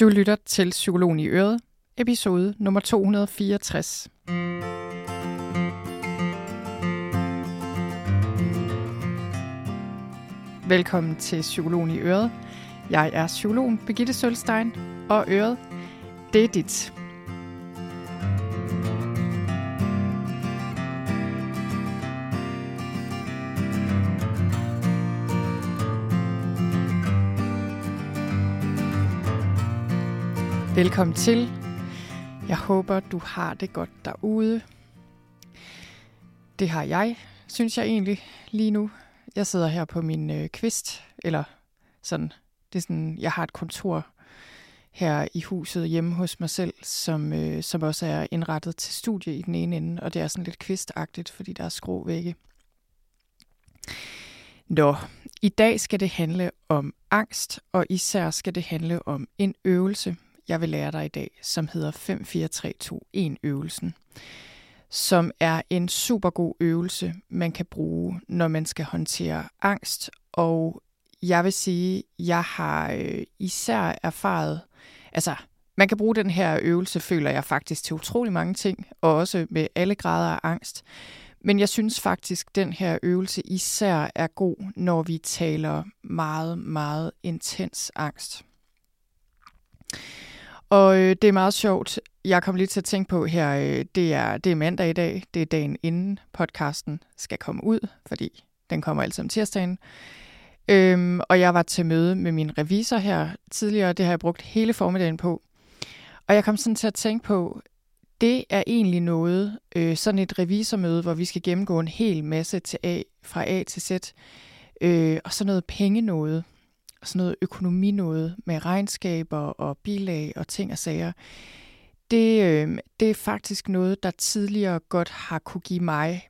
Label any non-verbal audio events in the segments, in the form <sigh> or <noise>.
Du lytter til Psykologen i Øret, episode nummer 264. Velkommen til Psykologen i Øret. Jeg er psykologen Birgitte Sølstein, og Øret, det er dit. Velkommen til. Jeg håber, du har det godt derude. Det har jeg, synes jeg egentlig, lige nu. Jeg sidder her på min øh, kvist, eller sådan, det er sådan, jeg har et kontor her i huset hjemme hos mig selv, som, øh, som også er indrettet til studie i den ene ende, og det er sådan lidt kvistagtigt, fordi der er skrå vægge. Nå, i dag skal det handle om angst, og især skal det handle om en øvelse, jeg vil lære dig i dag, som hedder 5-4-3-2-1 øvelsen, som er en super god øvelse, man kan bruge, når man skal håndtere angst. Og jeg vil sige, jeg har øh, især erfaret, altså man kan bruge den her øvelse, føler jeg faktisk, til utrolig mange ting, og også med alle grader af angst. Men jeg synes faktisk, den her øvelse især er god, når vi taler meget, meget intens angst. Og øh, det er meget sjovt. Jeg kom lige til at tænke på her, øh, det, er, det er mandag i dag. Det er dagen inden podcasten skal komme ud, fordi den kommer altid om tirsdagen. Øhm, og jeg var til møde med min revisor her tidligere. Det har jeg brugt hele formiddagen på. Og jeg kom sådan til at tænke på, det er egentlig noget, øh, sådan et revisormøde, hvor vi skal gennemgå en hel masse til A, fra A til Z, øh, og så noget penge noget sådan noget økonomi noget med regnskaber og bilag og ting og sager, det, øh, det er faktisk noget, der tidligere godt har kunne give mig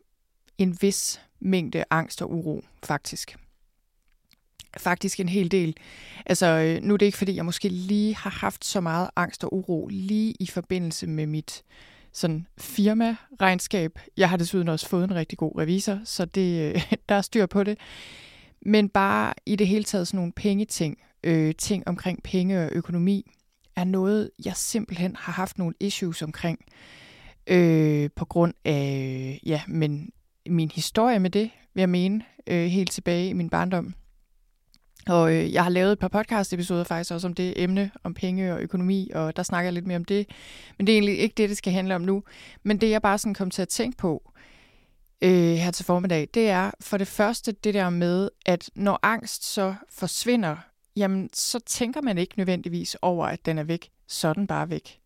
en vis mængde angst og uro, faktisk. Faktisk en hel del. Altså, øh, nu er det ikke, fordi jeg måske lige har haft så meget angst og uro lige i forbindelse med mit sådan firma-regnskab. Jeg har desuden også fået en rigtig god revisor, så det, øh, <laughs> der er styr på det. Men bare i det hele taget sådan nogle pengeting, øh, ting omkring penge og økonomi, er noget, jeg simpelthen har haft nogle issues omkring. Øh, på grund af, ja, men min historie med det, vil jeg mene, øh, helt tilbage i min barndom. Og øh, jeg har lavet et par podcast-episoder faktisk også om det emne, om penge og økonomi, og der snakker jeg lidt mere om det. Men det er egentlig ikke det, det skal handle om nu. Men det, jeg bare sådan kom til at tænke på, øh, her til formiddag, det er for det første det der med, at når angst så forsvinder, jamen så tænker man ikke nødvendigvis over, at den er væk. Så er den bare væk.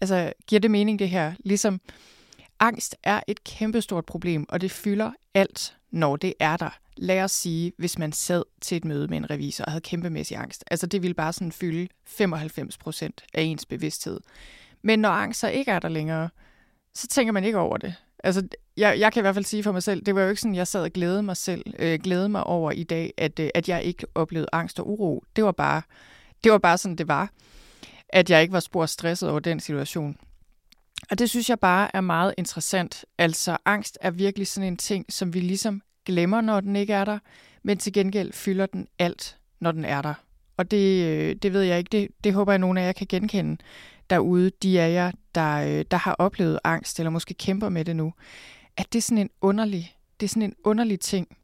Altså, giver det mening det her? Ligesom, angst er et kæmpestort problem, og det fylder alt, når det er der. Lad os sige, hvis man sad til et møde med en revisor og havde kæmpemæssig angst. Altså, det ville bare sådan fylde 95 procent af ens bevidsthed. Men når angst så ikke er der længere, så tænker man ikke over det. Altså, jeg, jeg kan i hvert fald sige for mig selv, det var jo ikke sådan, jeg sad og glædede mig selv, øh, glædede mig over i dag, at, øh, at jeg ikke oplevede angst og uro. Det var bare, det var bare sådan, det var. At jeg ikke var spor stresset over den situation. Og det synes jeg bare er meget interessant. Altså, angst er virkelig sådan en ting, som vi ligesom glemmer, når den ikke er der, men til gengæld fylder den alt, når den er der. Og det, øh, det ved jeg ikke, det, det håber jeg, at nogen af jer kan genkende derude, de af jer, der, øh, der har oplevet angst, eller måske kæmper med det nu, at det er sådan en underlig, det er sådan en underlig ting.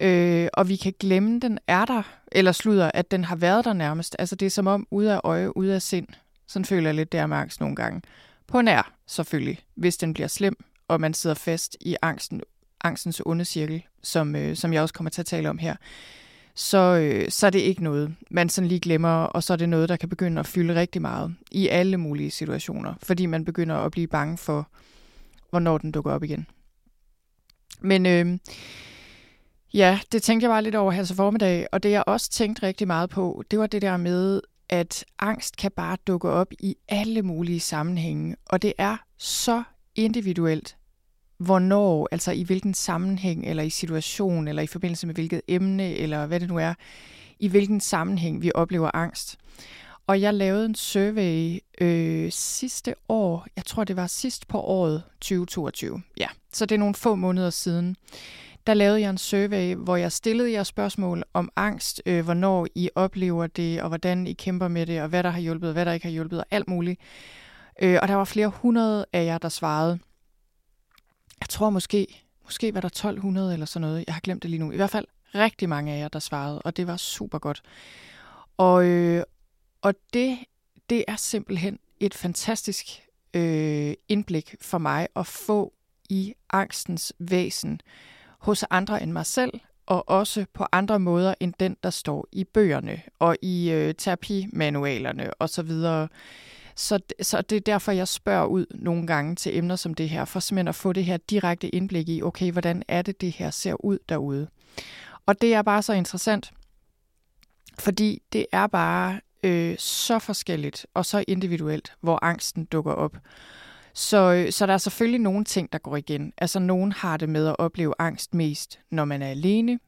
Øh, og vi kan glemme, den er der, eller slutter, at den har været der nærmest. Altså det er som om ude af øje, ude af sind. Sådan føler jeg lidt der med angst nogle gange. På nær, selvfølgelig, hvis den bliver slem, og man sidder fast i angsten, angstens onde cirkel, som, øh, som jeg også kommer til at tale om her så, øh, så er det ikke noget, man sådan lige glemmer, og så er det noget, der kan begynde at fylde rigtig meget i alle mulige situationer, fordi man begynder at blive bange for, hvornår den dukker op igen. Men øh, ja, det tænkte jeg bare lidt over her til formiddag, og det jeg også tænkte rigtig meget på, det var det der med, at angst kan bare dukke op i alle mulige sammenhænge, og det er så individuelt, hvornår, altså i hvilken sammenhæng, eller i situation, eller i forbindelse med hvilket emne, eller hvad det nu er, i hvilken sammenhæng vi oplever angst. Og jeg lavede en survey øh, sidste år, jeg tror det var sidst på året 2022, ja, så det er nogle få måneder siden. der lavede jeg en survey, hvor jeg stillede jer spørgsmål om angst, øh, hvornår I oplever det, og hvordan I kæmper med det, og hvad der har hjulpet, og hvad der ikke har hjulpet, og alt muligt. Øh, og der var flere hundrede af jer, der svarede. Jeg tror måske, måske var der 1200 eller sådan noget. Jeg har glemt det lige nu. I hvert fald rigtig mange af jer, der svarede, og det var super godt. Og, øh, og det, det er simpelthen et fantastisk øh, indblik for mig at få i angstens væsen hos andre end mig selv, og også på andre måder end den, der står i bøgerne og i øh, terapimanualerne osv. Så, så det er derfor, jeg spørger ud nogle gange til emner som det her, for simpelthen at få det her direkte indblik i, okay, hvordan er det, det her ser ud derude. Og det er bare så interessant, fordi det er bare øh, så forskelligt og så individuelt, hvor angsten dukker op. Så, øh, så der er selvfølgelig nogle ting, der går igen. Altså, nogen har det med at opleve angst mest, når man er alene.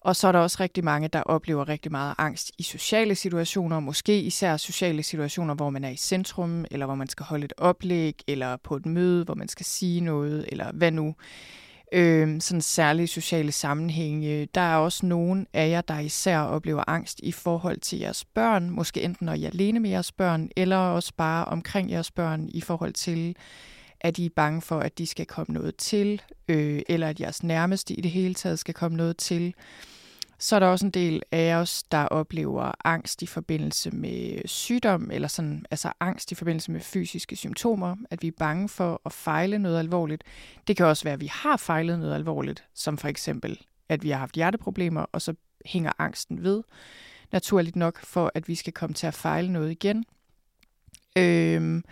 Og så er der også rigtig mange, der oplever rigtig meget angst i sociale situationer, måske især sociale situationer, hvor man er i centrum, eller hvor man skal holde et oplæg, eller på et møde, hvor man skal sige noget, eller hvad nu øh, sådan særlige sociale sammenhænge. Der er også nogen af jer, der især oplever angst i forhold til jeres børn, måske enten når I er alene med jeres børn, eller også bare omkring jeres børn i forhold til, at I er bange for, at de skal komme noget til, øh, eller at jeres nærmeste i det hele taget skal komme noget til. Så er der også en del af os, der oplever angst i forbindelse med sygdom, eller sådan, altså angst i forbindelse med fysiske symptomer, at vi er bange for at fejle noget alvorligt. Det kan også være, at vi har fejlet noget alvorligt, som for eksempel, at vi har haft hjerteproblemer, og så hænger angsten ved, naturligt nok, for at vi skal komme til at fejle noget igen. Øhm,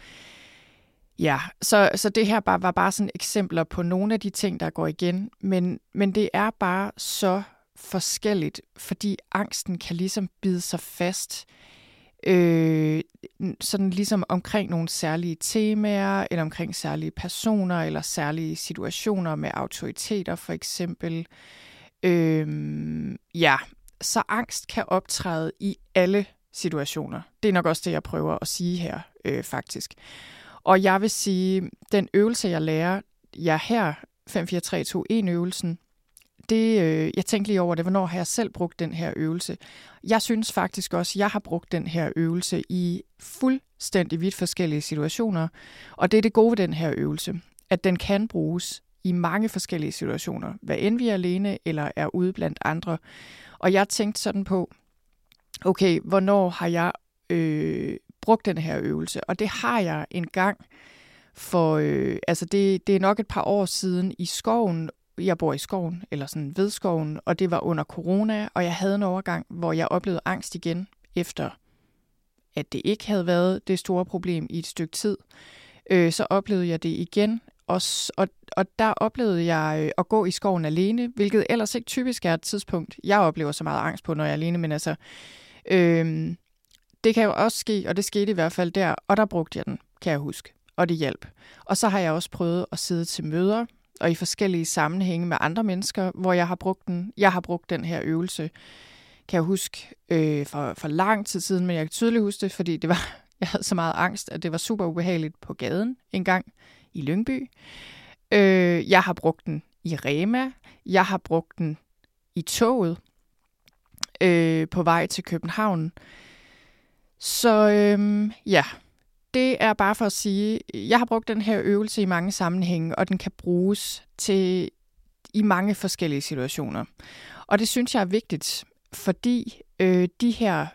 Ja, så, så det her bare, var bare sådan eksempler på nogle af de ting, der går igen, men, men det er bare så forskelligt, fordi angsten kan ligesom bide sig fast øh, sådan ligesom omkring nogle særlige temaer, eller omkring særlige personer, eller særlige situationer med autoriteter for eksempel. Øh, ja, så angst kan optræde i alle situationer. Det er nok også det, jeg prøver at sige her, øh, faktisk. Og jeg vil sige, den øvelse, jeg lærer jer her, 5-4-3-2-1-øvelsen, det, øh, jeg tænkte lige over det, hvornår har jeg selv brugt den her øvelse? Jeg synes faktisk også, at jeg har brugt den her øvelse i fuldstændig vidt forskellige situationer. Og det er det gode ved den her øvelse, at den kan bruges i mange forskellige situationer, hvad end vi er alene eller er ude blandt andre. Og jeg tænkte sådan på, okay, hvornår har jeg øh, brugt den her øvelse? Og det har jeg en gang for, øh, altså det, det er nok et par år siden i skoven jeg bor i skoven, eller sådan ved skoven, og det var under corona, og jeg havde en overgang, hvor jeg oplevede angst igen, efter at det ikke havde været det store problem i et stykke tid. Øh, så oplevede jeg det igen, og, og, og der oplevede jeg øh, at gå i skoven alene, hvilket ellers ikke typisk er et tidspunkt, jeg oplever så meget angst på, når jeg er alene, men altså, øh, det kan jo også ske, og det skete i hvert fald der, og der brugte jeg den, kan jeg huske, og det hjalp. Og så har jeg også prøvet at sidde til møder, og i forskellige sammenhænge med andre mennesker, hvor jeg har brugt den. Jeg har brugt den her øvelse, kan jeg huske, øh, for, for lang tid siden, men jeg kan tydeligt huske det, fordi det var, <laughs> jeg havde så meget angst, at det var super ubehageligt på gaden en gang i Lyngby. Øh, jeg har brugt den i Rema. Jeg har brugt den i toget øh, på vej til København. Så øh, ja, det er bare for at sige, jeg har brugt den her øvelse i mange sammenhænge, og den kan bruges til i mange forskellige situationer. Og det synes jeg er vigtigt, fordi øh, de her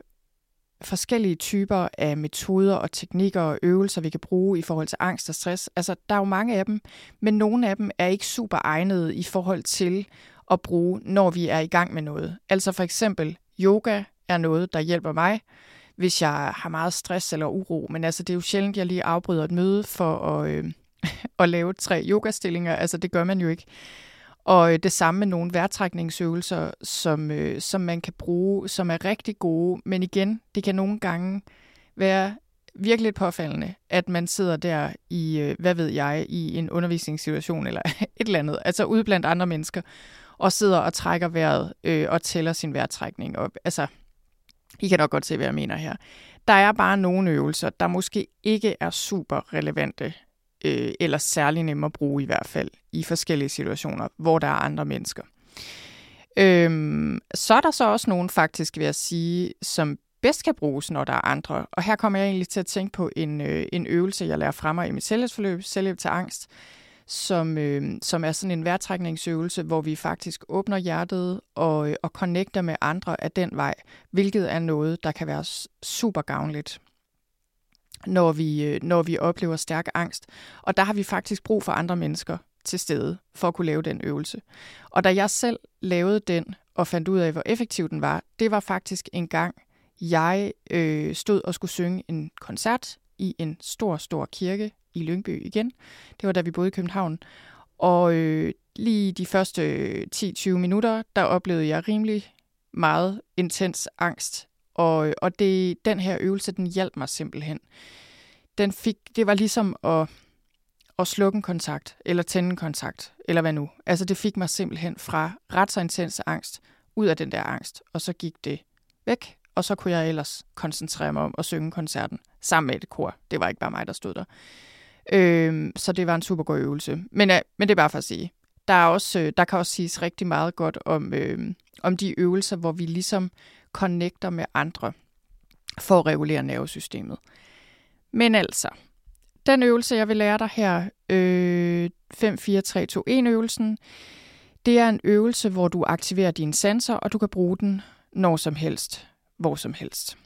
forskellige typer af metoder og teknikker og øvelser, vi kan bruge i forhold til angst og stress, altså der er jo mange af dem, men nogle af dem er ikke super egnede i forhold til at bruge, når vi er i gang med noget. Altså for eksempel yoga er noget, der hjælper mig hvis jeg har meget stress eller uro. Men altså, det er jo sjældent, jeg lige afbryder et møde for at, øh, <laughs> at lave tre yogastillinger. Altså, det gør man jo ikke. Og øh, det samme med nogle vejrtrækningsøvelser, som, øh, som man kan bruge, som er rigtig gode. Men igen, det kan nogle gange være virkelig påfaldende, at man sidder der i, øh, hvad ved jeg, i en undervisningssituation eller <laughs> et eller andet, altså ude blandt andre mennesker, og sidder og trækker vejret øh, og tæller sin vejrtrækning op. Altså, i kan nok godt se, hvad jeg mener her. Der er bare nogle øvelser, der måske ikke er super relevante, øh, eller særlig nemme at bruge i hvert fald, i forskellige situationer, hvor der er andre mennesker. Øhm, så er der så også nogen faktisk, vil jeg sige, som bedst kan bruges, når der er andre. Og her kommer jeg egentlig til at tænke på en, øh, en øvelse, jeg lærer frem mig i mit selvhjælpsforløb, selvhjælp til angst, som, øh, som er sådan en vejrtrækningsøvelse, hvor vi faktisk åbner hjertet og, øh, og connecter med andre af den vej, hvilket er noget, der kan være super gavnligt når vi, øh, når vi oplever stærk angst. Og der har vi faktisk brug for andre mennesker til stede for at kunne lave den øvelse. Og da jeg selv lavede den og fandt ud af, hvor effektiv den var, det var faktisk en gang, jeg øh, stod og skulle synge en koncert i en stor, stor kirke i Lyngby igen. Det var da vi boede i København. Og øh, lige de første øh, 10-20 minutter, der oplevede jeg rimelig meget intens angst. Og, øh, og det, den her øvelse, den hjalp mig simpelthen. Den fik, det var ligesom at, at slukke en kontakt, eller tænde en kontakt, eller hvad nu. Altså det fik mig simpelthen fra ret så intens angst, ud af den der angst, og så gik det væk, og så kunne jeg ellers koncentrere mig om at synge koncerten sammen med et kor. Det var ikke bare mig, der stod der. Øh, så det var en super god øvelse. Men, øh, men det er bare for at sige, der, er også, øh, der kan også siges rigtig meget godt om, øh, om de øvelser, hvor vi ligesom connecter med andre for at regulere nervesystemet. Men altså, den øvelse, jeg vil lære dig her, øh, 5, 4, 3, 2, 1 øvelsen, det er en øvelse, hvor du aktiverer dine sanser, og du kan bruge den når som helst, hvor som helst.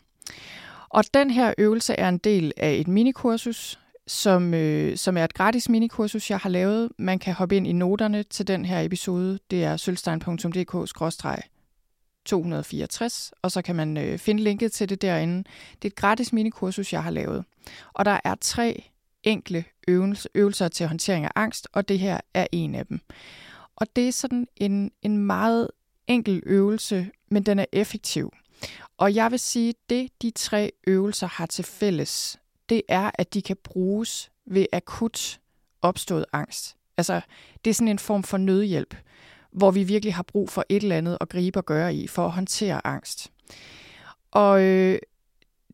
Og den her øvelse er en del af et minikursus, som, øh, som er et gratis minikursus, jeg har lavet. Man kan hoppe ind i noterne til den her episode. Det er sølvstein.dk-264, og så kan man øh, finde linket til det derinde. Det er et gratis minikursus, jeg har lavet. Og der er tre enkle øvelser til håndtering af angst, og det her er en af dem. Og det er sådan en, en meget enkel øvelse, men den er effektiv. Og jeg vil sige, at det de tre øvelser har til fælles, det er, at de kan bruges ved akut opstået angst. Altså, det er sådan en form for nødhjælp, hvor vi virkelig har brug for et eller andet at gribe og gøre i for at håndtere angst. Og øh,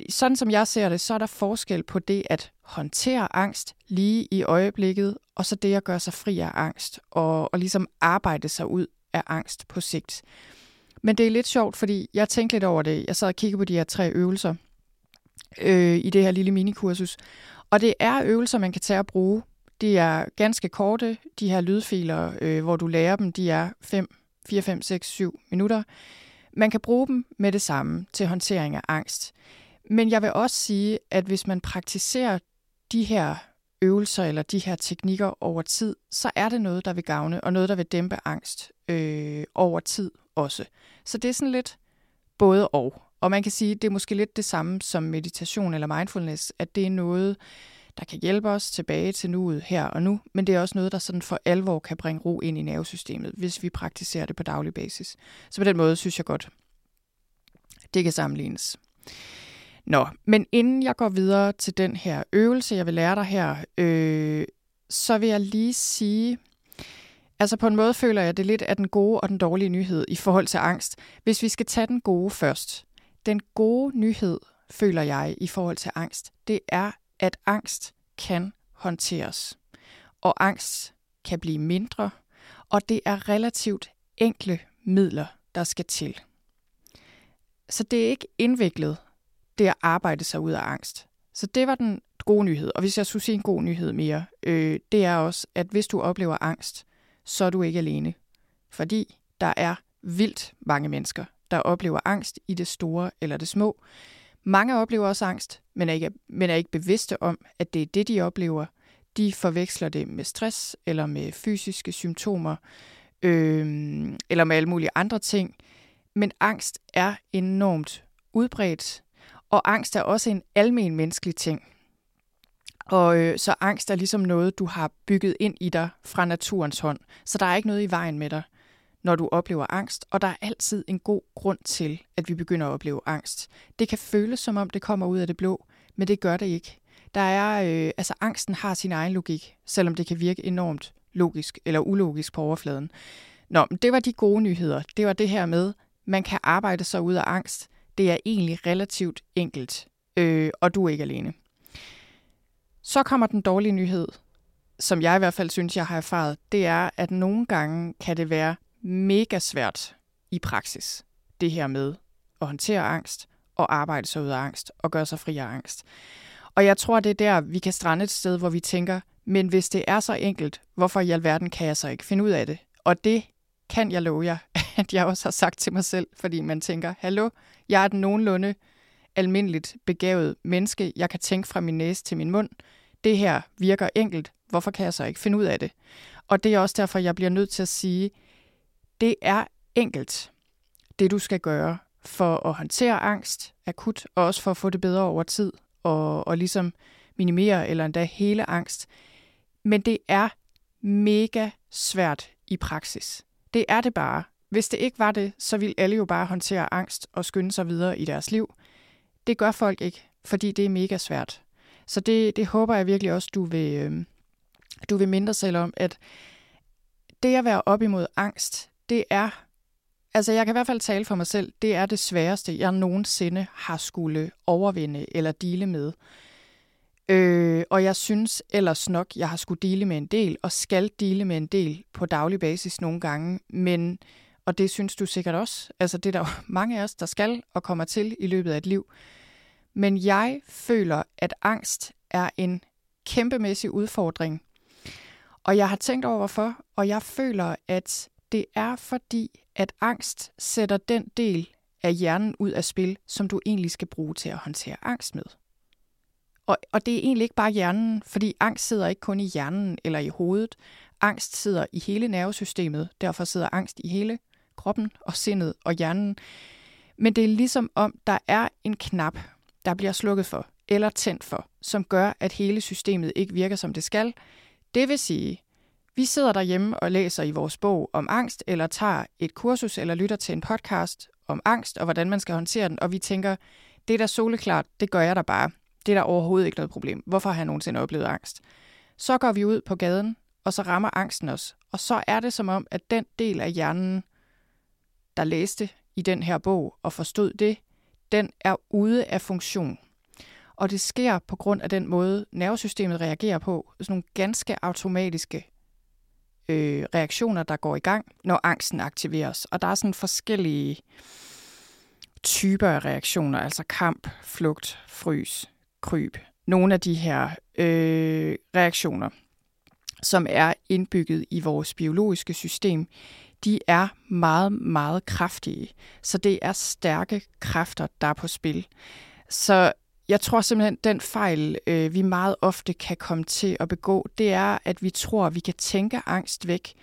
sådan som jeg ser det, så er der forskel på det at håndtere angst lige i øjeblikket, og så det at gøre sig fri af angst og, og ligesom arbejde sig ud af angst på sigt. Men det er lidt sjovt, fordi jeg tænkte lidt over det. Jeg sad og kiggede på de her tre øvelser øh, i det her lille minikursus. Og det er øvelser, man kan tage og bruge. De er ganske korte. De her lydfiler, øh, hvor du lærer dem, de er 5, 4, 5, 6, 7 minutter. Man kan bruge dem med det samme til håndtering af angst. Men jeg vil også sige, at hvis man praktiserer de her øvelser eller de her teknikker over tid, så er det noget, der vil gavne, og noget, der vil dæmpe angst øh, over tid også. Så det er sådan lidt både og. Og man kan sige, at det er måske lidt det samme som meditation eller mindfulness, at det er noget, der kan hjælpe os tilbage til nuet her og nu, men det er også noget, der sådan for alvor kan bringe ro ind i nervesystemet, hvis vi praktiserer det på daglig basis. Så på den måde synes jeg godt, det kan sammenlignes. Nå, men inden jeg går videre til den her øvelse, jeg vil lære dig her, øh, så vil jeg lige sige, altså på en måde føler jeg det lidt af den gode og den dårlige nyhed i forhold til angst. Hvis vi skal tage den gode først. Den gode nyhed, føler jeg i forhold til angst, det er, at angst kan håndteres. Og angst kan blive mindre, og det er relativt enkle midler, der skal til. Så det er ikke indviklet, det at arbejde sig ud af angst. Så det var den gode nyhed. Og hvis jeg skulle sige en god nyhed mere, øh, det er også, at hvis du oplever angst, så er du ikke alene. Fordi der er vildt mange mennesker, der oplever angst i det store eller det små. Mange oplever også angst, men er ikke, men er ikke bevidste om, at det er det, de oplever. De forveksler det med stress eller med fysiske symptomer, øh, eller med alle mulige andre ting. Men angst er enormt udbredt, og angst er også en almen menneskelig ting. Og øh, så angst er ligesom noget, du har bygget ind i dig fra naturens hånd. Så der er ikke noget i vejen med dig, når du oplever angst. Og der er altid en god grund til, at vi begynder at opleve angst. Det kan føles som om, det kommer ud af det blå, men det gør det ikke. Der er, øh, altså angsten har sin egen logik, selvom det kan virke enormt logisk eller ulogisk på overfladen. Nå, men det var de gode nyheder. Det var det her med, man kan arbejde sig ud af angst. Det er egentlig relativt enkelt, øh, og du er ikke alene. Så kommer den dårlige nyhed, som jeg i hvert fald synes, jeg har erfaret, det er, at nogle gange kan det være mega svært i praksis. Det her med at håndtere angst og arbejde sig ud af angst og gøre sig fri af angst. Og jeg tror, det er der, vi kan strande et sted, hvor vi tænker, men hvis det er så enkelt, hvorfor i alverden kan jeg så ikke finde ud af det? Og det kan jeg love jer, <laughs> at jeg også har sagt til mig selv, fordi man tænker, hallo, jeg er den nogenlunde almindeligt begavet menneske. Jeg kan tænke fra min næse til min mund. Det her virker enkelt. Hvorfor kan jeg så ikke finde ud af det? Og det er også derfor, jeg bliver nødt til at sige, det er enkelt, det du skal gøre for at håndtere angst akut, og også for at få det bedre over tid, og, og ligesom minimere eller endda hele angst. Men det er mega svært i praksis. Det er det bare. Hvis det ikke var det, så ville alle jo bare håndtere angst og skynde sig videre i deres liv. Det gør folk ikke, fordi det er mega svært. Så det, det håber jeg virkelig også, du vil, øh, du vil mindre selv om, at det at være op imod angst, det er, altså jeg kan i hvert fald tale for mig selv, det er det sværeste, jeg nogensinde har skulle overvinde eller dele med. Øh, og jeg synes ellers nok, jeg har skulle dele med en del, og skal dele med en del på daglig basis nogle gange, men, og det synes du sikkert også, altså det er der <laughs> mange af os, der skal og kommer til i løbet af et liv. Men jeg føler, at angst er en kæmpemæssig udfordring. Og jeg har tænkt over hvorfor, og jeg føler, at det er fordi, at angst sætter den del af hjernen ud af spil, som du egentlig skal bruge til at håndtere angst med. Og, og det er egentlig ikke bare hjernen, fordi angst sidder ikke kun i hjernen eller i hovedet. Angst sidder i hele nervesystemet, derfor sidder angst i hele kroppen og sindet og hjernen. Men det er ligesom om, der er en knap, der bliver slukket for eller tændt for, som gør, at hele systemet ikke virker, som det skal. Det vil sige, vi sidder derhjemme og læser i vores bog om angst, eller tager et kursus eller lytter til en podcast om angst og hvordan man skal håndtere den, og vi tænker, det er soleklart, det gør jeg da bare. Det er der overhovedet ikke noget problem. Hvorfor har jeg nogensinde oplevet angst? Så går vi ud på gaden, og så rammer angsten os. Og så er det som om, at den del af hjernen, der læste i den her bog og forstod det, den er ude af funktion. Og det sker på grund af den måde, nervesystemet reagerer på. Sådan nogle ganske automatiske øh, reaktioner, der går i gang, når angsten aktiveres. Og der er sådan forskellige typer af reaktioner, altså kamp, flugt, frys, kryb. Nogle af de her øh, reaktioner, som er indbygget i vores biologiske system, de er meget, meget kraftige. Så det er stærke kræfter, der er på spil. Så jeg tror simpelthen, den fejl, øh, vi meget ofte kan komme til at begå, det er, at vi tror, at vi kan tænke angst væk,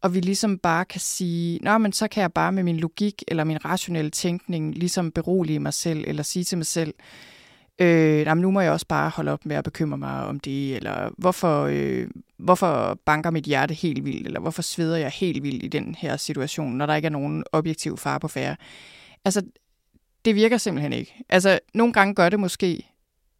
og vi ligesom bare kan sige, nå, men så kan jeg bare med min logik eller min rationelle tænkning ligesom berolige mig selv, eller sige til mig selv, øh, jamen, nu må jeg også bare holde op med at bekymre mig om det, eller hvorfor, øh, hvorfor banker mit hjerte helt vildt, eller hvorfor sveder jeg helt vildt i den her situation, når der ikke er nogen objektiv far på færre. Altså, det virker simpelthen ikke. Altså, nogle gange gør det måske,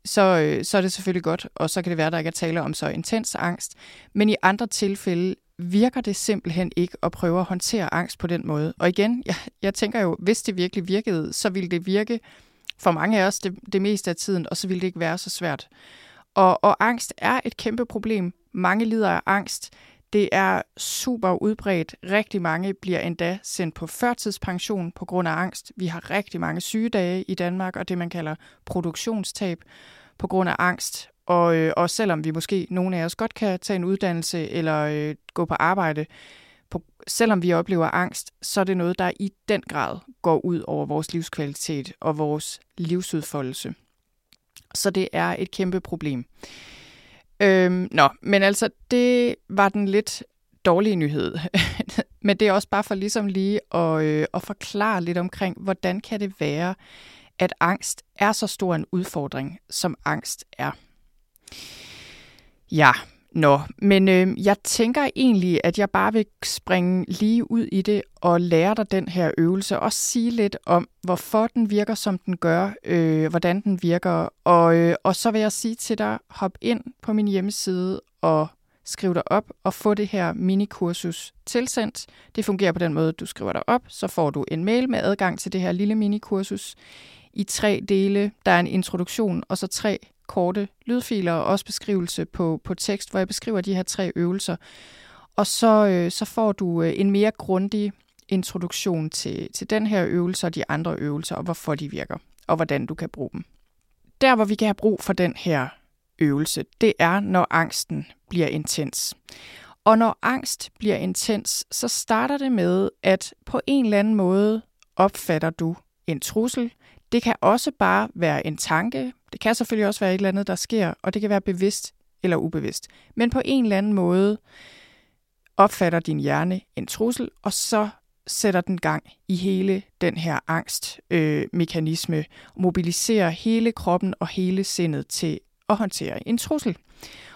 så, øh, så er det selvfølgelig godt, og så kan det være, at der ikke er tale om så intens angst. Men i andre tilfælde virker det simpelthen ikke at prøve at håndtere angst på den måde. Og igen, <laughs> jeg, jeg tænker jo, hvis det virkelig virkede, så ville det virke for mange af os det, det meste af tiden, og så ville det ikke være så svært. Og, og angst er et kæmpe problem. Mange lider af angst. Det er super udbredt. Rigtig mange bliver endda sendt på førtidspension på grund af angst. Vi har rigtig mange sygedage i Danmark, og det man kalder produktionstab på grund af angst. Og, øh, og selvom vi måske, nogle af os godt kan tage en uddannelse eller øh, gå på arbejde, på, selvom vi oplever angst, så er det noget, der i den grad går ud over vores livskvalitet og vores livsudfoldelse. Så det er et kæmpe problem. Øhm, nå, men altså, det var den lidt dårlige nyhed. <laughs> men det er også bare for ligesom lige at, øh, at forklare lidt omkring, hvordan kan det være, at angst er så stor en udfordring, som angst er. Ja, Nå, men øh, jeg tænker egentlig, at jeg bare vil springe lige ud i det og lære dig den her øvelse. Og sige lidt om, hvorfor den virker, som den gør, øh, hvordan den virker. Og, øh, og så vil jeg sige til dig, hop ind på min hjemmeside og skriv dig op og få det her minikursus tilsendt. Det fungerer på den måde, at du skriver dig op, så får du en mail med adgang til det her lille minikursus i tre dele. Der er en introduktion og så tre korte lydfiler og også beskrivelse på, på tekst, hvor jeg beskriver de her tre øvelser. Og så, øh, så får du øh, en mere grundig introduktion til, til den her øvelse og de andre øvelser, og hvorfor de virker, og hvordan du kan bruge dem. Der, hvor vi kan have brug for den her øvelse, det er, når angsten bliver intens. Og når angst bliver intens, så starter det med, at på en eller anden måde opfatter du en trussel. Det kan også bare være en tanke. Det kan selvfølgelig også være et eller andet, der sker, og det kan være bevidst eller ubevidst. Men på en eller anden måde opfatter din hjerne en trussel, og så sætter den gang i hele den her angstmekanisme, øh, mobiliserer hele kroppen og hele sindet til at håndtere en trussel.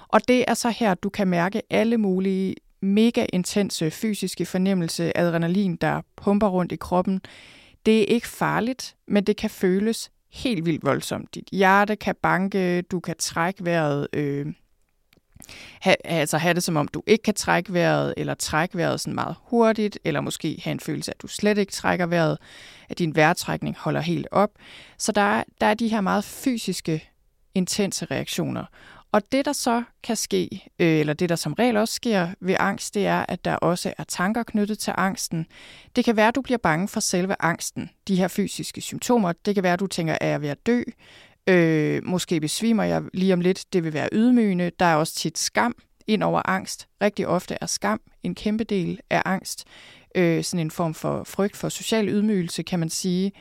Og det er så her, du kan mærke alle mulige mega intense fysiske fornemmelse, adrenalin, der pumper rundt i kroppen. Det er ikke farligt, men det kan føles helt vildt voldsomt. Dit hjerte kan banke, du kan trække vejret, øh, ha, altså have det som om du ikke kan trække vejret, eller trække vejret sådan meget hurtigt, eller måske have en følelse af, at du slet ikke trækker vejret, at din vejrtrækning holder helt op. Så der der er de her meget fysiske, intense reaktioner. Og det, der så kan ske, øh, eller det, der som regel også sker ved angst, det er, at der også er tanker knyttet til angsten. Det kan være, at du bliver bange for selve angsten, de her fysiske symptomer. Det kan være, at du tænker, er jeg ved at dø? Øh, måske besvimer jeg lige om lidt. Det vil være ydmygende. Der er også tit skam ind over angst. Rigtig ofte er skam en kæmpe del af angst. Øh, sådan en form for frygt for social ydmygelse, kan man sige.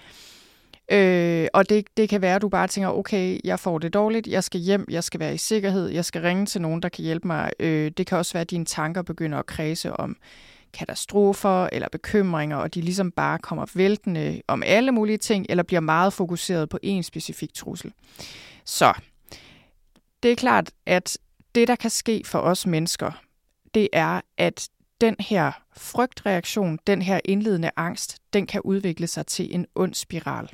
Øh, og det, det kan være, at du bare tænker, okay, jeg får det dårligt, jeg skal hjem, jeg skal være i sikkerhed, jeg skal ringe til nogen, der kan hjælpe mig. Øh, det kan også være, at dine tanker begynder at kredse om katastrofer eller bekymringer, og de ligesom bare kommer væltende om alle mulige ting, eller bliver meget fokuseret på en specifik trussel. Så det er klart, at det, der kan ske for os mennesker, det er, at den her frygtreaktion, den her indledende angst, den kan udvikle sig til en ond spiral.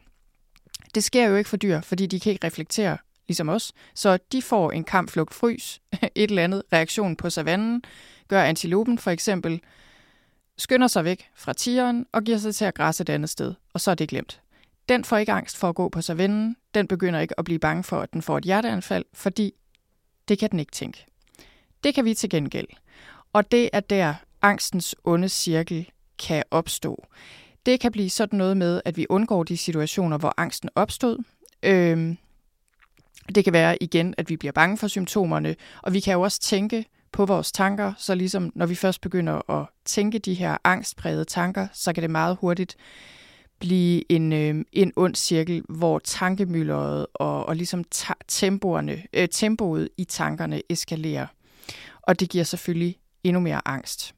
Det sker jo ikke for dyr, fordi de kan ikke reflektere ligesom os. Så de får en kamp, flugt, frys, <laughs> et eller andet reaktion på savannen, gør antilopen for eksempel, skynder sig væk fra tigeren og giver sig til at græsse et andet sted, og så er det glemt. Den får ikke angst for at gå på savannen, den begynder ikke at blive bange for, at den får et hjerteanfald, fordi det kan den ikke tænke. Det kan vi til gengæld. Og det er der angstens onde cirkel kan opstå. Det kan blive sådan noget med, at vi undgår de situationer, hvor angsten opstod. Øhm, det kan være igen, at vi bliver bange for symptomerne, og vi kan jo også tænke på vores tanker, så ligesom når vi først begynder at tænke de her angstprægede tanker, så kan det meget hurtigt blive en, øh, en ond cirkel, hvor tankemylderet og, og ligesom tempoerne, øh, tempoet i tankerne eskalerer. Og det giver selvfølgelig endnu mere angst.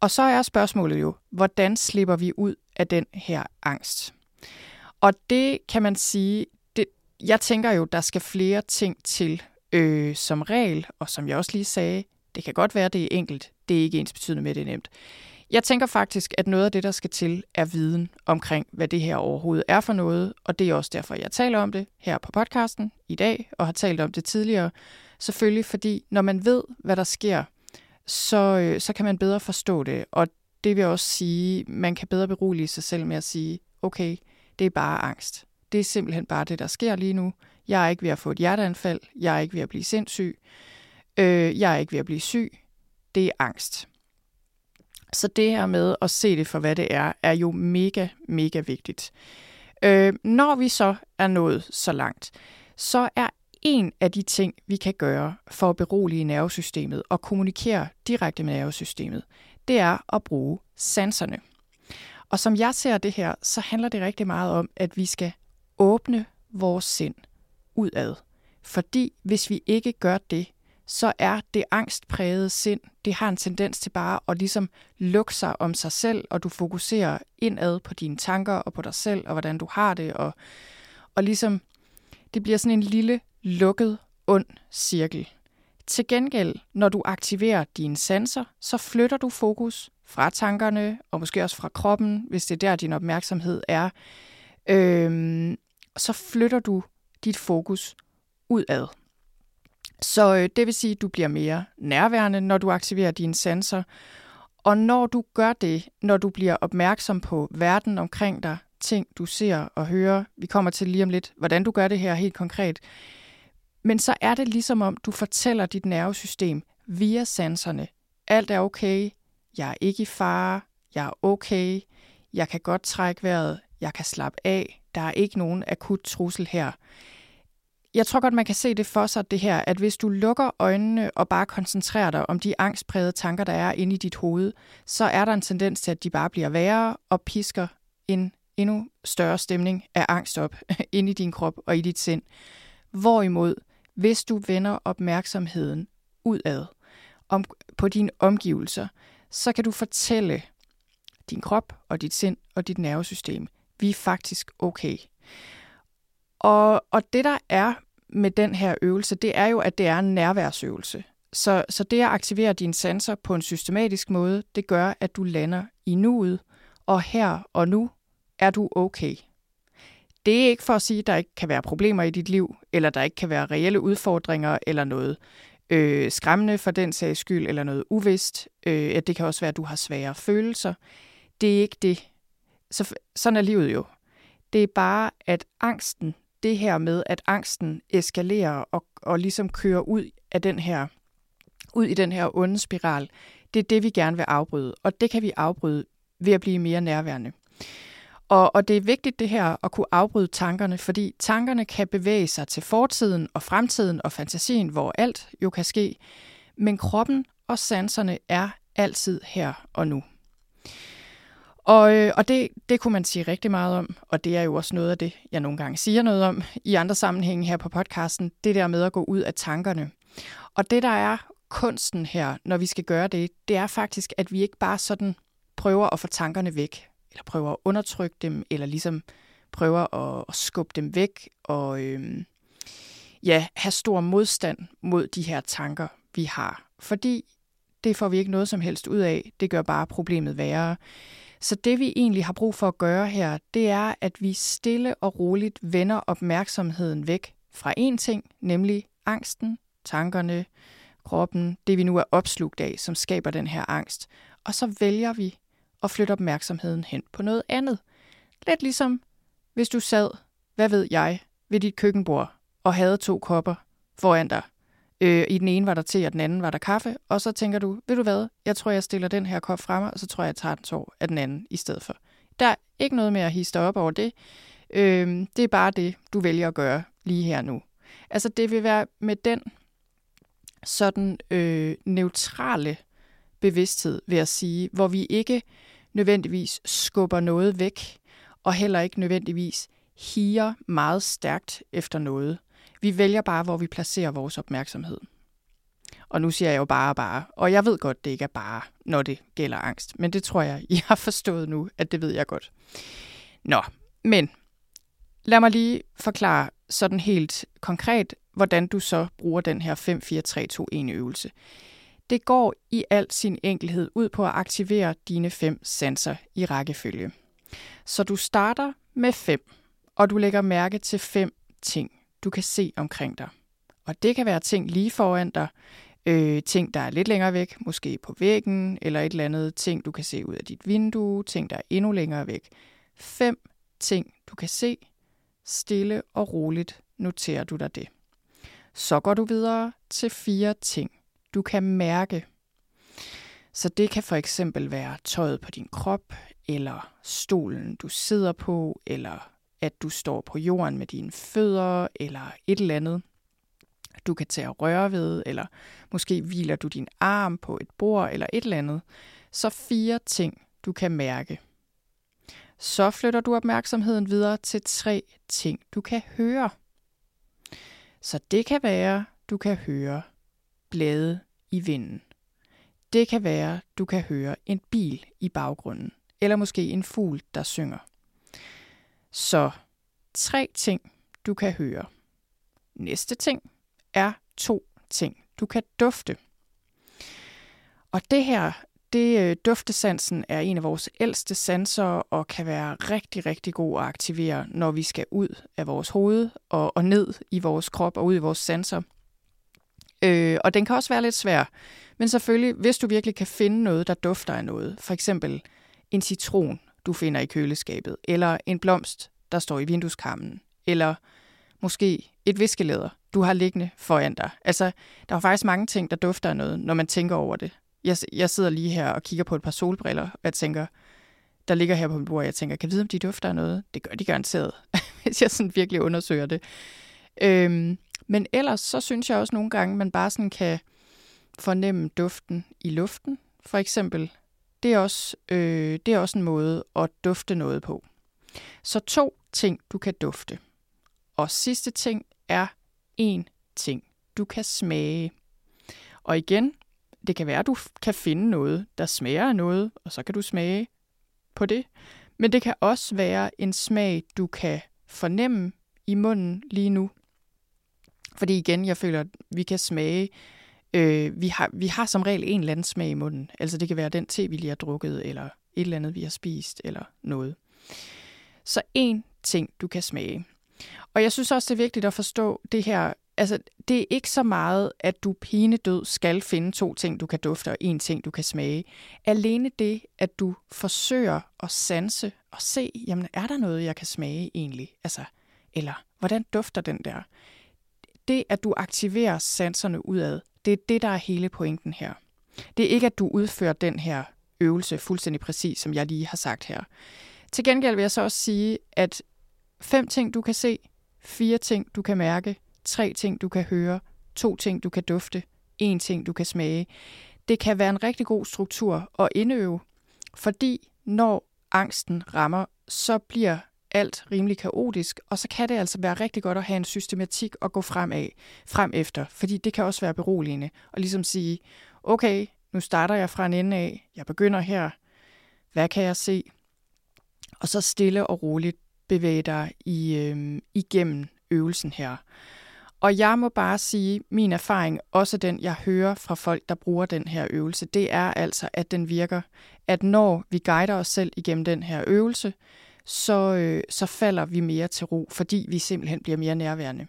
Og så er spørgsmålet jo, hvordan slipper vi ud af den her angst? Og det kan man sige, det, jeg tænker jo, der skal flere ting til øh, som regel, og som jeg også lige sagde, det kan godt være, det er enkelt. Det er ikke ens betydende med, at det er nemt. Jeg tænker faktisk, at noget af det, der skal til, er viden omkring, hvad det her overhovedet er for noget, og det er også derfor, jeg taler om det her på podcasten i dag, og har talt om det tidligere. Selvfølgelig fordi, når man ved, hvad der sker, så, øh, så kan man bedre forstå det, og det vil også sige, man kan bedre berolige sig selv med at sige, okay, det er bare angst. Det er simpelthen bare det, der sker lige nu. Jeg er ikke ved at få et hjerteanfald. Jeg er ikke ved at blive sindssyg. Øh, jeg er ikke ved at blive syg. Det er angst. Så det her med at se det for, hvad det er, er jo mega, mega vigtigt. Øh, når vi så er nået så langt, så er en af de ting, vi kan gøre for at berolige nervesystemet og kommunikere direkte med nervesystemet, det er at bruge sanserne. Og som jeg ser det her, så handler det rigtig meget om, at vi skal åbne vores sind udad. Fordi hvis vi ikke gør det, så er det angstprægede sind, det har en tendens til bare at ligesom lukke sig om sig selv, og du fokuserer indad på dine tanker og på dig selv, og hvordan du har det, og, og ligesom, det bliver sådan en lille, lukket, ond cirkel. Til gengæld, når du aktiverer dine sanser, så flytter du fokus fra tankerne, og måske også fra kroppen, hvis det er der, din opmærksomhed er. Øhm, så flytter du dit fokus udad. Så øh, det vil sige, at du bliver mere nærværende, når du aktiverer dine sanser. Og når du gør det, når du bliver opmærksom på verden omkring dig, ting du ser og hører, vi kommer til lige om lidt, hvordan du gør det her helt konkret, men så er det ligesom om, du fortæller dit nervesystem via sanserne, alt er okay, jeg er ikke i fare, jeg er okay, jeg kan godt trække vejret, jeg kan slappe af, der er ikke nogen akut trussel her. Jeg tror godt, man kan se det for sig, det her, at hvis du lukker øjnene og bare koncentrerer dig om de angstprægede tanker, der er inde i dit hoved, så er der en tendens til, at de bare bliver værre og pisker en endnu større stemning af angst op <laughs> inde i din krop og i dit sind. Hvorimod, hvis du vender opmærksomheden udad om, på dine omgivelser, så kan du fortælle din krop og dit sind og dit nervesystem, vi er faktisk okay. Og, og det der er med den her øvelse, det er jo, at det er en nærværsøvelse. Så, så det at aktivere dine sanser på en systematisk måde, det gør, at du lander i nuet, og her og nu er du okay. Det er ikke for at sige, at der ikke kan være problemer i dit liv, eller der ikke kan være reelle udfordringer, eller noget øh, skræmmende for den sags skyld, eller noget uvist. Øh, at det kan også være, at du har svære følelser. Det er ikke det. Så, sådan er livet jo. Det er bare, at angsten, det her med, at angsten eskalerer og, og ligesom kører ud af den her, ud i den her onde spiral, det er det, vi gerne vil afbryde. Og det kan vi afbryde ved at blive mere nærværende. Og, og det er vigtigt det her at kunne afbryde tankerne, fordi tankerne kan bevæge sig til fortiden og fremtiden og fantasien, hvor alt jo kan ske. Men kroppen og sanserne er altid her og nu. Og, øh, og det, det kunne man sige rigtig meget om, og det er jo også noget af det, jeg nogle gange siger noget om i andre sammenhænge her på podcasten, det der med at gå ud af tankerne. Og det, der er kunsten her, når vi skal gøre det, det er faktisk, at vi ikke bare sådan prøver at få tankerne væk, eller prøver at undertrykke dem, eller ligesom prøver at, at skubbe dem væk, og øh, ja, have stor modstand mod de her tanker, vi har. Fordi det får vi ikke noget som helst ud af. Det gør bare problemet værre. Så det vi egentlig har brug for at gøre her, det er, at vi stille og roligt vender opmærksomheden væk fra én ting, nemlig angsten, tankerne, kroppen, det vi nu er opslugt af, som skaber den her angst. Og så vælger vi og flytte opmærksomheden hen på noget andet. Lidt ligesom hvis du sad, hvad ved jeg, ved dit køkkenbord og havde to kopper foran dig. Øh, I den ene var der te, og den anden var der kaffe, og så tænker du, ved du hvad, jeg tror, jeg stiller den her kop frem, og så tror jeg, jeg tager den tår af den anden i stedet for. Der er ikke noget med at hisse op over det. Øh, det er bare det, du vælger at gøre lige her nu. Altså det vil være med den sådan øh, neutrale bevidsthed, vil jeg sige, hvor vi ikke nødvendigvis skubber noget væk, og heller ikke nødvendigvis higer meget stærkt efter noget. Vi vælger bare, hvor vi placerer vores opmærksomhed. Og nu siger jeg jo bare bare, og jeg ved godt, det ikke er bare, når det gælder angst. Men det tror jeg, I har forstået nu, at det ved jeg godt. Nå, men lad mig lige forklare sådan helt konkret, hvordan du så bruger den her 5-4-3-2-1 øvelse. Det går i al sin enkelhed ud på at aktivere dine fem sanser i rækkefølge. Så du starter med fem, og du lægger mærke til fem ting, du kan se omkring dig. Og det kan være ting lige foran dig, øh, ting, der er lidt længere væk, måske på væggen, eller et eller andet ting, du kan se ud af dit vindue, ting, der er endnu længere væk. Fem ting, du kan se. Stille og roligt noterer du dig det. Så går du videre til fire ting, du kan mærke. Så det kan for eksempel være tøjet på din krop, eller stolen, du sidder på, eller at du står på jorden med dine fødder, eller et eller andet, du kan tage at røre ved, eller måske hviler du din arm på et bord, eller et eller andet. Så fire ting, du kan mærke. Så flytter du opmærksomheden videre til tre ting, du kan høre. Så det kan være, du kan høre blade i vinden. Det kan være, du kan høre en bil i baggrunden, eller måske en fugl, der synger. Så tre ting, du kan høre. Næste ting er to ting, du kan dufte. Og det her, det øh, duftesansen er en af vores ældste sanser og kan være rigtig, rigtig god at aktivere, når vi skal ud af vores hoved og, og ned i vores krop og ud i vores sanser. Øh, og den kan også være lidt svær. Men selvfølgelig, hvis du virkelig kan finde noget, der dufter af noget, for eksempel en citron, du finder i køleskabet, eller en blomst, der står i vindueskarmen, eller måske et viskelæder, du har liggende foran dig. Altså, der er faktisk mange ting, der dufter af noget, når man tænker over det. Jeg, jeg sidder lige her og kigger på et par solbriller, og jeg tænker, der ligger her på mit bord, og jeg tænker, kan jeg vide, om de dufter af noget? Det gør de garanteret, <laughs> hvis jeg sådan virkelig undersøger det. Øhm, men ellers så synes jeg også nogle gange, man bare sådan kan fornemme duften i luften. For eksempel, det er også, øh, det er også en måde at dufte noget på. Så to ting, du kan dufte. Og sidste ting er en ting, du kan smage. Og igen, det kan være, at du kan finde noget, der smager af noget, og så kan du smage på det. Men det kan også være en smag, du kan fornemme i munden lige nu. Fordi igen, jeg føler, at vi kan smage. Øh, vi, har, vi har som regel en eller anden smag i munden. Altså det kan være den te, vi lige har drukket, eller et eller andet, vi har spist, eller noget. Så en ting, du kan smage. Og jeg synes også, det er vigtigt at forstå det her. Altså, det er ikke så meget, at du død skal finde to ting, du kan dufte, og en ting, du kan smage. Alene det, at du forsøger at sanse og se, jamen, er der noget, jeg kan smage egentlig? Altså, eller, hvordan dufter den der? Det, at du aktiverer sanserne udad, det er det, der er hele pointen her. Det er ikke, at du udfører den her øvelse fuldstændig præcis, som jeg lige har sagt her. Til gengæld vil jeg så også sige, at fem ting, du kan se, fire ting, du kan mærke, tre ting, du kan høre, to ting, du kan dufte, en ting, du kan smage. Det kan være en rigtig god struktur at indøve, fordi når angsten rammer, så bliver alt rimelig kaotisk, og så kan det altså være rigtig godt at have en systematik at gå frem af, frem efter, fordi det kan også være beroligende, og ligesom sige, okay, nu starter jeg fra en ende af, jeg begynder her, hvad kan jeg se? Og så stille og roligt bevæge dig i, øh, igennem øvelsen her. Og jeg må bare sige, min erfaring, også den jeg hører fra folk, der bruger den her øvelse, det er altså, at den virker. At når vi guider os selv igennem den her øvelse, så, øh, så falder vi mere til ro, fordi vi simpelthen bliver mere nærværende.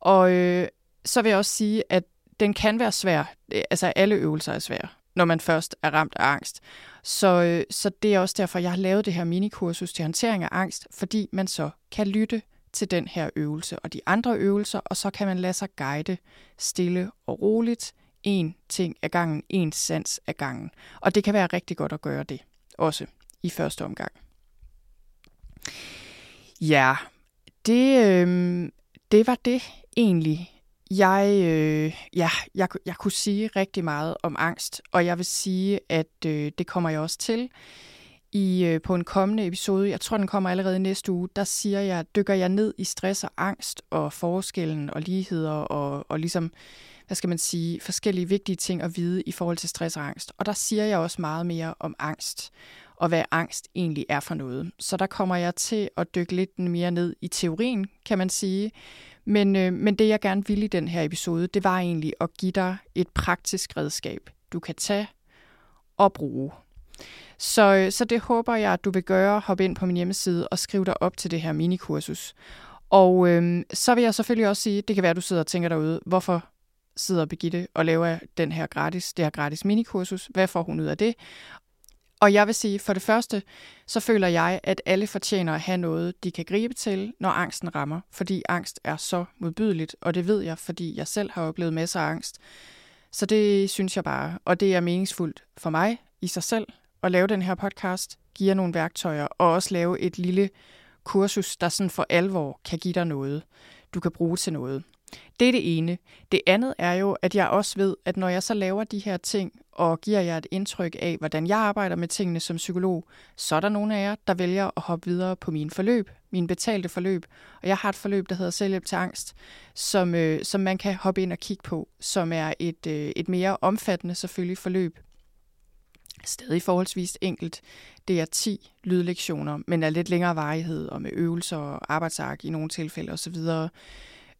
Og øh, så vil jeg også sige, at den kan være svær. Øh, altså alle øvelser er svære, når man først er ramt af angst. Så, øh, så det er også derfor, jeg har lavet det her minikursus til håndtering af angst, fordi man så kan lytte til den her øvelse og de andre øvelser, og så kan man lade sig guide stille og roligt, en ting ad gangen, en sans ad gangen. Og det kan være rigtig godt at gøre det, også i første omgang. Ja, det, øh, det var det egentlig. Jeg, øh, ja, jeg, jeg kunne sige rigtig meget om angst, og jeg vil sige, at øh, det kommer jeg også til i øh, på en kommende episode. Jeg tror, den kommer allerede næste uge. Der siger jeg, dykker jeg ned i stress og angst og forskellen og ligheder og, og ligesom, hvad skal man sige, forskellige vigtige ting at vide i forhold til stress og angst. Og der siger jeg også meget mere om angst og hvad angst egentlig er for noget. Så der kommer jeg til at dykke lidt mere ned i teorien, kan man sige. Men, øh, men det jeg gerne ville i den her episode, det var egentlig at give dig et praktisk redskab, du kan tage og bruge. Så, øh, så det håber jeg, at du vil gøre. Hop ind på min hjemmeside og skriv dig op til det her minikursus. Og øh, så vil jeg selvfølgelig også sige, det kan være, at du sidder og tænker derude, hvorfor sidder Begitte og laver den her gratis, det her gratis minikursus. Hvad får hun ud af det? Og jeg vil sige, for det første, så føler jeg, at alle fortjener at have noget, de kan gribe til, når angsten rammer. Fordi angst er så modbydeligt, og det ved jeg, fordi jeg selv har oplevet masser af angst. Så det synes jeg bare, og det er meningsfuldt for mig i sig selv at lave den her podcast, give jer nogle værktøjer, og også lave et lille kursus, der sådan for alvor kan give dig noget, du kan bruge til noget. Det er det ene. Det andet er jo, at jeg også ved, at når jeg så laver de her ting, og giver jer et indtryk af, hvordan jeg arbejder med tingene som psykolog, så er der nogle af jer, der vælger at hoppe videre på min forløb, min betalte forløb. Og jeg har et forløb, der hedder Selvhjælp til Angst, som, øh, som man kan hoppe ind og kigge på, som er et, øh, et mere omfattende selvfølgelig forløb. Stadig forholdsvis enkelt. Det er 10 lydlektioner, men af lidt længere varighed og med øvelser og arbejdsark i nogle tilfælde osv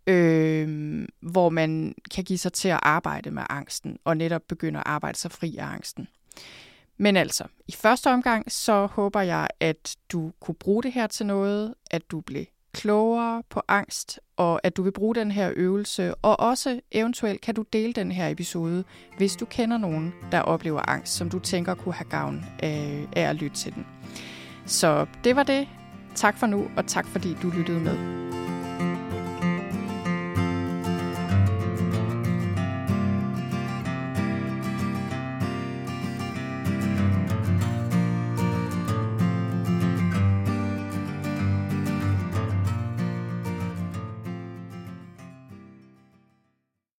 øh, hvor man kan give sig til at arbejde med angsten, og netop begynde at arbejde sig fri af angsten. Men altså, i første omgang, så håber jeg, at du kunne bruge det her til noget, at du blev klogere på angst, og at du vil bruge den her øvelse, og også eventuelt kan du dele den her episode, hvis du kender nogen, der oplever angst, som du tænker kunne have gavn af, af at lytte til den. Så det var det. Tak for nu, og tak fordi du lyttede med.